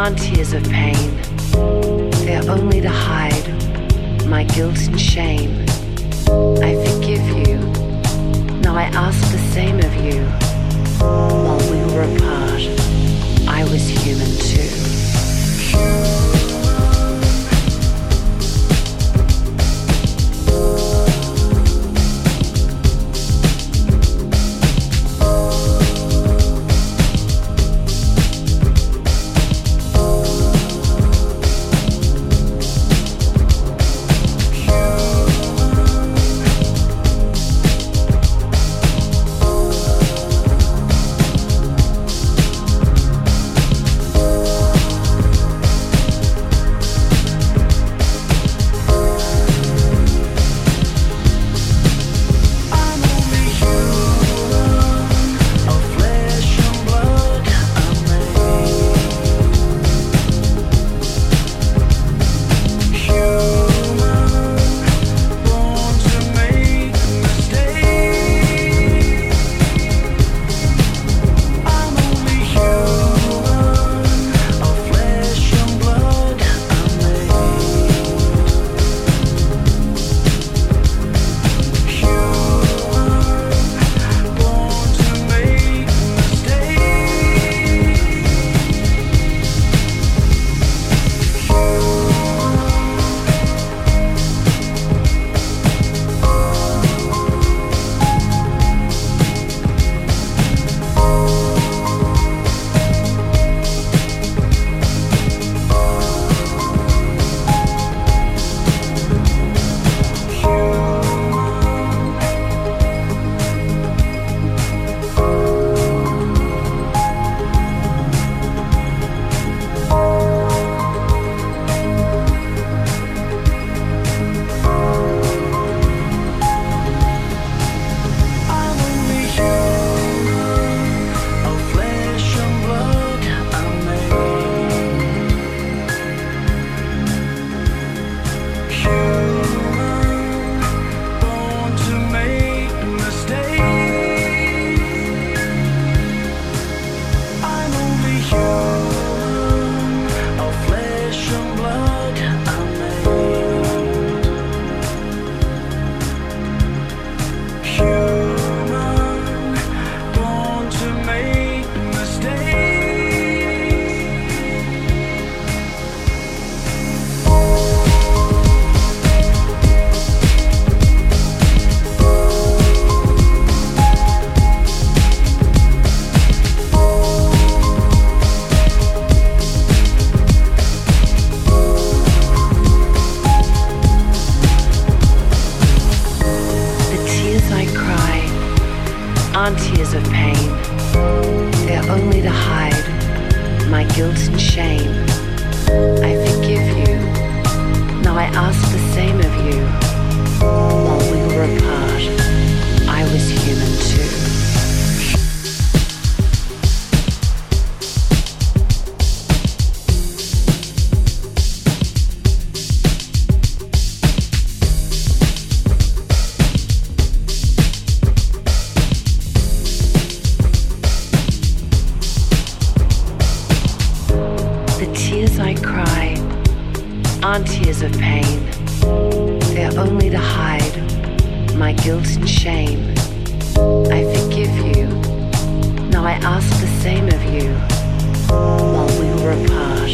aren't tears of pain. They're only to hide my guilt and shame. I forgive you. Now I ask the same of you. While we were apart, I was human too. I aren't tears of pain. They are only to hide my guilt and shame. I forgive you. Now I ask the same of you while we were apart.